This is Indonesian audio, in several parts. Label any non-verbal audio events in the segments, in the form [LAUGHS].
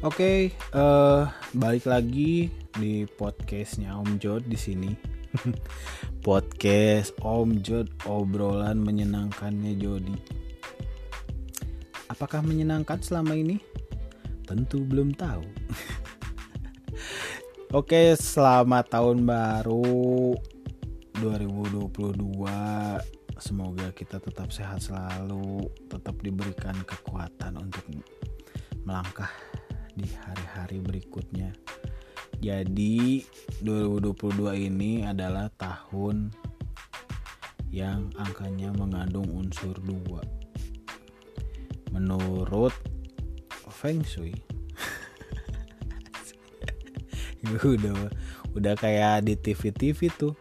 Oke, uh, balik lagi di podcastnya Om Jod di sini. [LAUGHS] Podcast Om Jod obrolan menyenangkannya Jody. Apakah menyenangkan selama ini? Tentu belum tahu. [LAUGHS] Oke, selamat tahun baru 2022. Semoga kita tetap sehat selalu, tetap diberikan kekuatan untuk melangkah di hari-hari berikutnya. Jadi 2022 ini adalah tahun yang angkanya mengandung unsur dua. Menurut Feng Shui [LAUGHS] udah udah kayak di TV-TV tuh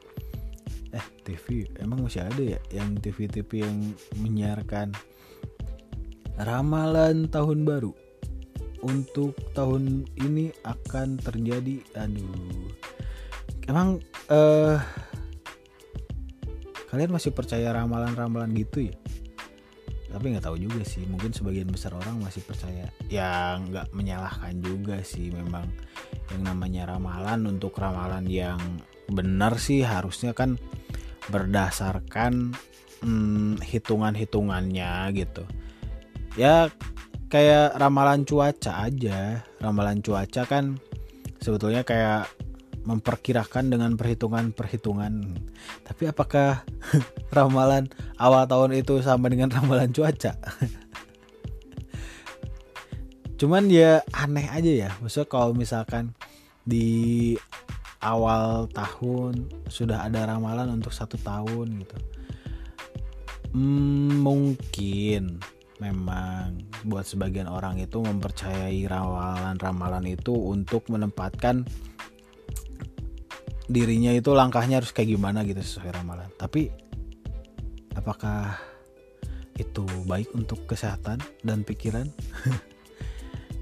eh TV emang masih ada ya yang TV-TV yang menyiarkan ramalan tahun baru untuk tahun ini akan terjadi aduh. Emang eh kalian masih percaya ramalan-ramalan gitu ya? Tapi nggak tahu juga sih mungkin sebagian besar orang masih percaya. Ya nggak menyalahkan juga sih memang yang namanya ramalan untuk ramalan yang benar sih harusnya kan berdasarkan hmm, hitungan-hitungannya gitu. Ya kayak ramalan cuaca aja ramalan cuaca kan sebetulnya kayak memperkirakan dengan perhitungan-perhitungan. Tapi apakah [LAUGHS] ramalan awal tahun itu sama dengan ramalan cuaca? [LAUGHS] Cuman ya aneh aja ya. Maksudnya kalau misalkan di awal tahun sudah ada ramalan untuk satu tahun gitu. Hmm, mungkin memang buat sebagian orang itu mempercayai ramalan-ramalan itu untuk menempatkan dirinya itu langkahnya harus kayak gimana gitu sesuai ramalan. Tapi apakah itu baik untuk kesehatan dan pikiran? [LAUGHS]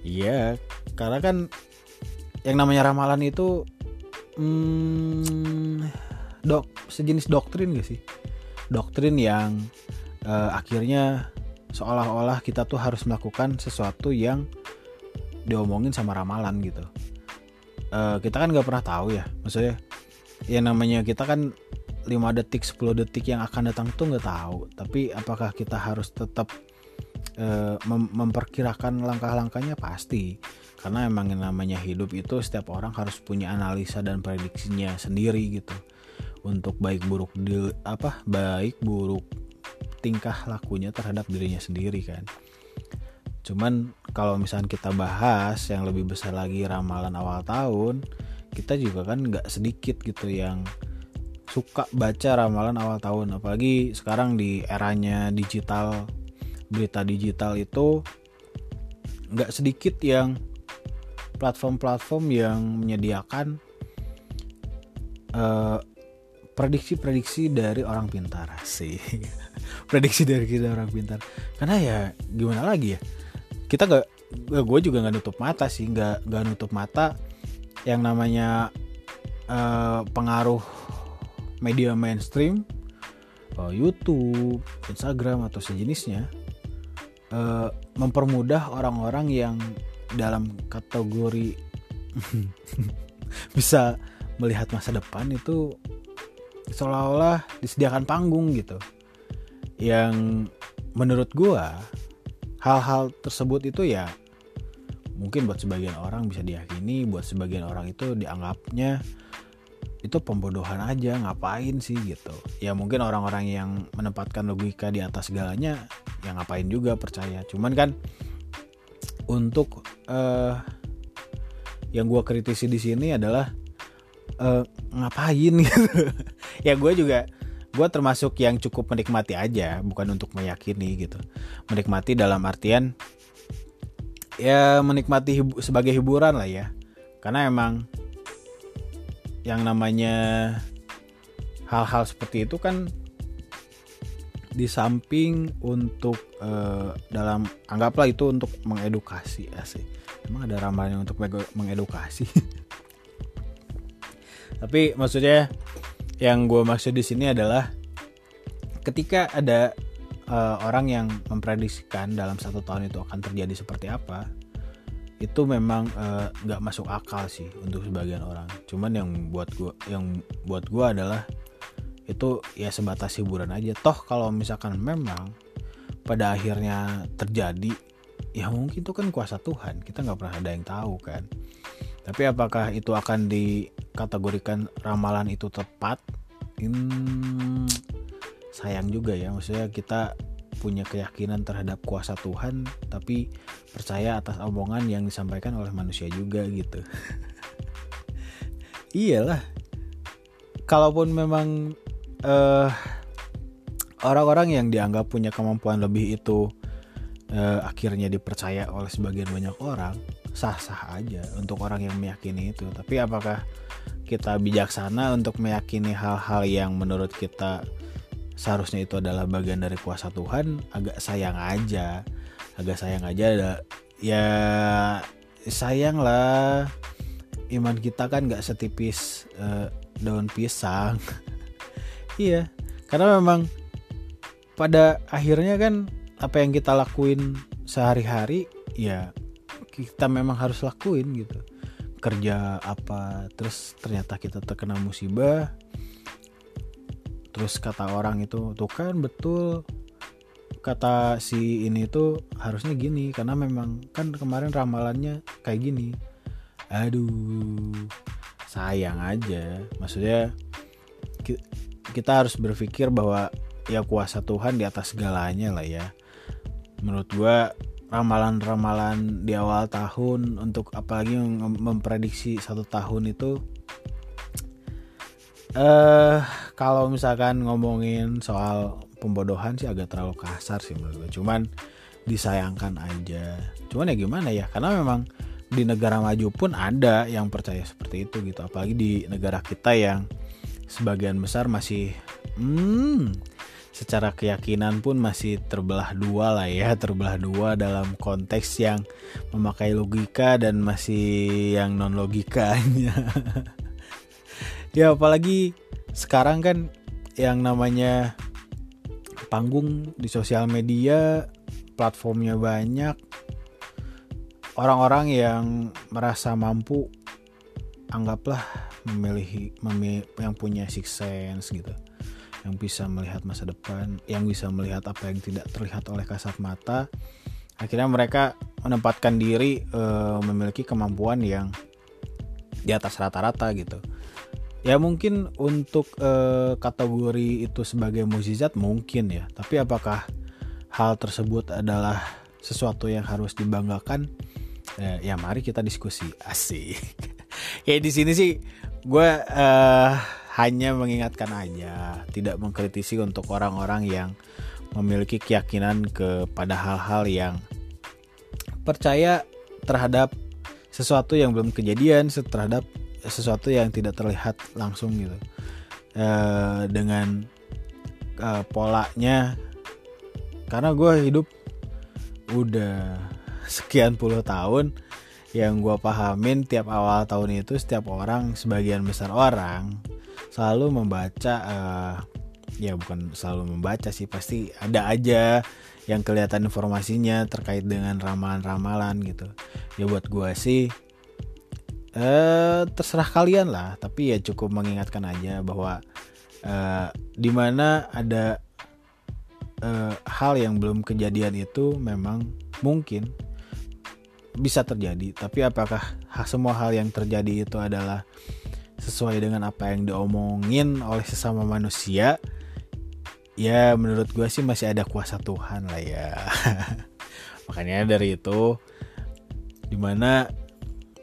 Iya, karena kan yang namanya ramalan itu hmm, dok sejenis doktrin gak sih? Doktrin yang uh, akhirnya seolah-olah kita tuh harus melakukan sesuatu yang diomongin sama ramalan gitu. Uh, kita kan nggak pernah tahu ya, maksudnya ya namanya kita kan 5 detik 10 detik yang akan datang tuh nggak tahu. Tapi apakah kita harus tetap uh, mem memperkirakan langkah-langkahnya? Pasti. Karena emang yang namanya hidup itu setiap orang harus punya analisa dan prediksinya sendiri gitu. Untuk baik buruk di apa baik buruk tingkah lakunya terhadap dirinya sendiri kan. Cuman kalau misalnya kita bahas yang lebih besar lagi ramalan awal tahun kita juga kan nggak sedikit gitu yang suka baca ramalan awal tahun. Apalagi sekarang di eranya digital berita digital itu nggak sedikit yang platform-platform yang menyediakan prediksi prediksi-prediksi dari orang pintar sih. [LAUGHS] Prediksi dari kita orang pintar. Karena ya gimana lagi ya? Kita nggak gue juga nggak nutup mata sih. Nggak nggak nutup mata yang namanya uh, pengaruh media mainstream uh, YouTube, Instagram atau sejenisnya uh, mempermudah orang-orang yang dalam kategori [LAUGHS] bisa melihat masa depan itu seolah-olah disediakan panggung gitu. Yang menurut gua hal-hal tersebut itu ya mungkin buat sebagian orang bisa diyakini buat sebagian orang itu dianggapnya itu pembodohan aja ngapain sih gitu. Ya mungkin orang-orang yang menempatkan logika di atas segalanya ya ngapain juga percaya. Cuman kan untuk uh, yang gue kritisi di sini adalah uh, ngapain gitu [LAUGHS] ya gue juga gue termasuk yang cukup menikmati aja bukan untuk meyakini gitu. Menikmati dalam artian ya menikmati hibu sebagai hiburan lah ya. Karena emang yang namanya hal-hal seperti itu kan di samping untuk uh, dalam anggaplah itu untuk mengedukasi asik. Emang ada ramalan untuk mengedukasi? [LAUGHS] Tapi maksudnya yang gue maksud di sini adalah ketika ada uh, orang yang memprediksikan dalam satu tahun itu akan terjadi seperti apa itu memang eh, nggak uh, masuk akal sih untuk sebagian orang. Cuman yang buat gua yang buat gua adalah itu ya sebatas hiburan aja. Toh kalau misalkan memang pada akhirnya terjadi ya mungkin itu kan kuasa Tuhan. Kita nggak pernah ada yang tahu kan tapi apakah itu akan dikategorikan ramalan itu tepat? Hmm, sayang juga ya. Maksudnya kita punya keyakinan terhadap kuasa Tuhan tapi percaya atas omongan yang disampaikan oleh manusia juga gitu. [LAUGHS] Iyalah. Kalaupun memang uh, orang-orang yang dianggap punya kemampuan lebih itu uh, akhirnya dipercaya oleh sebagian banyak orang sah-sah aja untuk orang yang meyakini itu. Tapi apakah kita bijaksana untuk meyakini hal-hal yang menurut kita seharusnya itu adalah bagian dari kuasa Tuhan? Agak sayang aja. Agak sayang aja ada ya sayang lah iman kita kan nggak setipis uh, daun pisang. [LAUGHS] Iya karena memang pada akhirnya kan apa yang kita lakuin sehari-hari ya kita memang harus lakuin gitu. Kerja apa terus ternyata kita terkena musibah. Terus kata orang itu tuh kan betul. Kata si ini tuh harusnya gini karena memang kan kemarin ramalannya kayak gini. Aduh sayang aja. Maksudnya kita harus berpikir bahwa ya kuasa Tuhan di atas segalanya lah ya. Menurut gua ramalan-ramalan di awal tahun untuk apalagi memprediksi satu tahun itu eh uh, kalau misalkan ngomongin soal pembodohan sih agak terlalu kasar sih menurut gue. Cuman disayangkan aja. Cuman ya gimana ya karena memang di negara maju pun ada yang percaya seperti itu gitu. Apalagi di negara kita yang sebagian besar masih hmm secara keyakinan pun masih terbelah dua lah ya terbelah dua dalam konteks yang memakai logika dan masih yang non logikanya [LAUGHS] ya apalagi sekarang kan yang namanya panggung di sosial media platformnya banyak. Orang-orang yang merasa mampu anggaplah memilih memilih yang punya six sense gitu yang bisa melihat masa depan yang bisa melihat apa yang tidak terlihat oleh kasat mata. Akhirnya mereka menempatkan diri e, memiliki kemampuan yang di atas rata-rata gitu. Ya mungkin untuk uh, kategori itu sebagai mukjizat mungkin ya. Tapi apakah hal tersebut adalah sesuatu yang harus dibanggakan? Eh, ya mari kita diskusi. Asik. [LAUGHS] Ya di sini sih gue uh, hanya mengingatkan aja tidak mengkritisi untuk orang-orang yang memiliki keyakinan kepada hal-hal yang percaya terhadap sesuatu yang belum kejadian terhadap sesuatu yang tidak terlihat langsung gitu. E, dengan e, polanya karena gue hidup udah [LAUGHS] sekian puluh tahun yang gue pahamin tiap awal tahun itu setiap orang sebagian besar orang selalu membaca uh, ya bukan selalu membaca sih pasti ada aja yang kelihatan informasinya terkait dengan ramalan-ramalan gitu. Ya buat gue sih eh terserah kalian lah tapi ya cukup mengingatkan aja bahwa eh, di mana ada eh, hal yang belum kejadian itu memang mungkin bisa terjadi. Tapi apakah semua hal yang terjadi itu adalah sesuai dengan apa yang diomongin oleh sesama manusia ya menurut gue sih masih ada kuasa Tuhan lah ya. [LAUGHS] Makanya dari itu di mana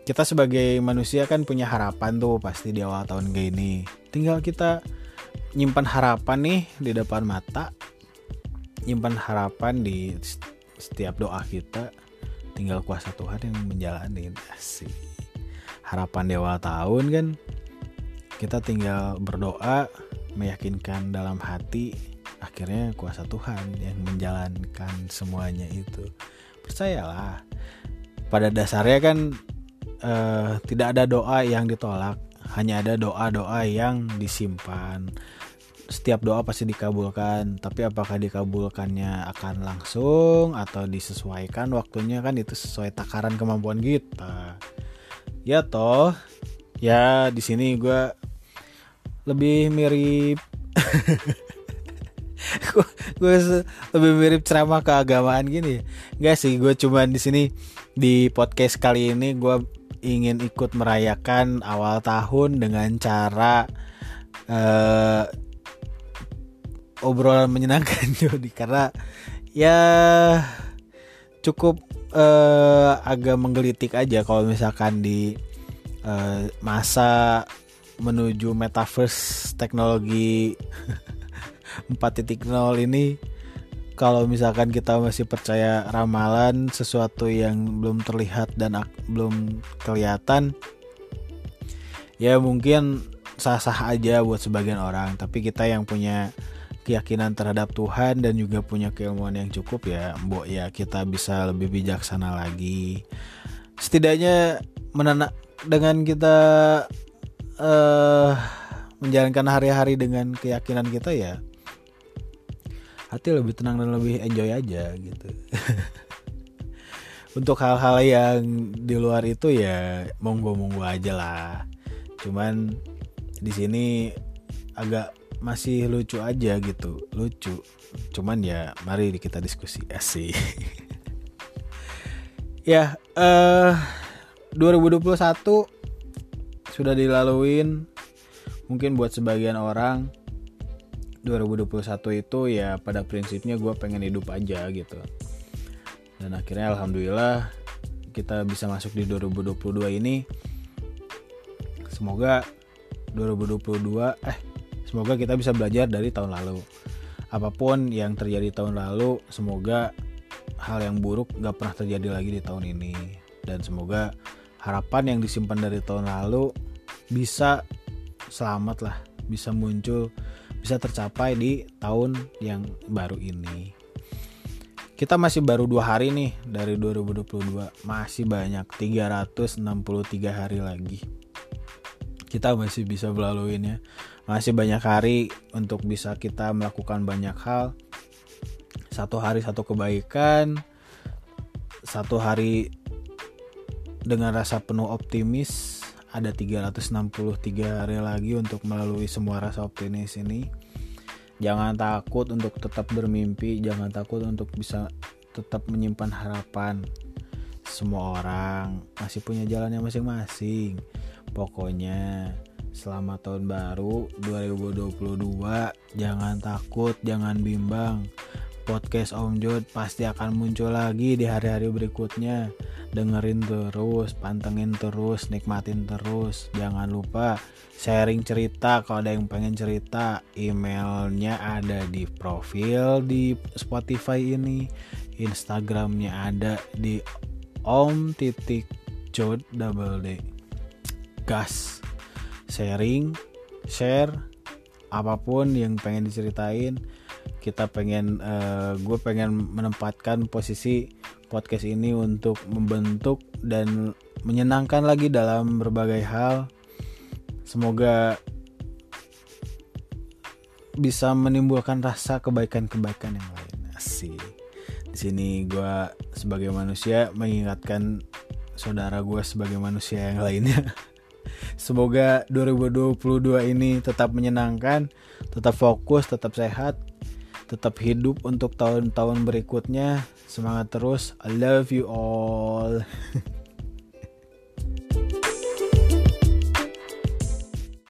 kita sebagai manusia kan punya harapan tuh pasti di awal tahun kayak ini tinggal kita nyimpan harapan nih di depan mata nyimpan harapan di setiap doa kita tinggal kuasa Tuhan yang menjalani. Sih harapan di awal tahun kan kita tinggal berdoa meyakinkan dalam hati akhirnya kuasa Tuhan yang menjalankan semuanya itu percayalah pada dasarnya kan uh, tidak ada doa yang ditolak, hanya ada doa-doa yang disimpan. setiap doa pasti dikabulkan tapi apakah dikabulkannya akan langsung atau disesuaikan waktunya kan itu sesuai takaran kemampuan kita ya toh ya di sini gue lebih mirip. [LAUGHS] Gue lebih mirip ceramah keagamaan gini. Gak sih gue cuman di sini di podcast kali ini gue ingin ikut merayakan awal tahun dengan cara uh, obrolan menyenangkan. [LAUGHS] Jody karena ya cukup uh, agak menggelitik aja kalau misalkan di uh, masa menuju metaverse teknologi [LAUGHS] 4.0 ini kalau misalkan kita masih percaya ramalan sesuatu yang belum terlihat dan belum kelihatan ya mungkin sah-sah aja buat sebagian orang. Tapi kita yang punya keyakinan terhadap Tuhan dan juga punya keilmuan yang cukup ya mbok ya kita bisa lebih bijaksana lagi. Setidaknya menenak dengan kita uh, menjalankan hari-hari dengan keyakinan kita ya hati lebih tenang dan lebih enjoy aja gitu. [LAUGHS] Untuk hal-hal yang di luar itu ya monggo monggo aja lah. Cuman di sini agak masih lucu aja gitu lucu. Cuman ya mari kita diskusi asih [LAUGHS] ya eh uh, 2021 sudah dilaluin mungkin buat sebagian orang 2021 itu ya pada prinsipnya gue pengen hidup aja gitu dan akhirnya alhamdulillah kita bisa masuk di 2022 ini semoga 2022 eh Semoga kita bisa belajar dari tahun lalu. Apa pun yang terjadi tahun lalu, semoga hal yang buruk gak pernah terjadi lagi di tahun ini. Dan semoga harapan yang disimpan dari tahun lalu bisa selamat lah, bisa muncul, bisa tercapai di tahun yang baru ini. Kita masih baru dua hari nih dari 2022, masih banyak 363 hari lagi. Kita masih bisa melaluinya masih banyak hari untuk bisa kita melakukan banyak hal satu hari satu kebaikan satu hari dengan rasa penuh optimis ada 363 hari lagi untuk melalui semua rasa optimis ini jangan takut untuk tetap bermimpi jangan takut untuk bisa tetap menyimpan harapan semua orang masih punya jalannya masing-masing pokoknya Selamat tahun baru 2022. Jangan takut, jangan bimbang. Podcast Om Jod pasti akan muncul lagi di hari-hari berikutnya. Dengerin terus, pantengin terus, nikmatin terus. Jangan lupa sharing cerita kalau ada yang pengen cerita. Emailnya ada di profil di Spotify ini. Instagramnya ada di om titik jod double d gas sharing share apa pun yang pengen diceritain kita pengen uh, gue pengen menempatkan posisi podcast ini untuk membentuk dan menyenangkan lagi dalam berbagai hal. Semoga bisa menimbulkan rasa kebaikan-kebaikan yang lain. Sih di sini gue sebagai manusia mengingatkan saudara gue sebagai manusia yang lainnya. [LAUGHS] Semoga 2022 ini tetap menyenangkan, tetap fokus, tetap sehat, tetap hidup untuk tahun-tahun berikutnya. Semangat terus. I love you all. [LAUGHS]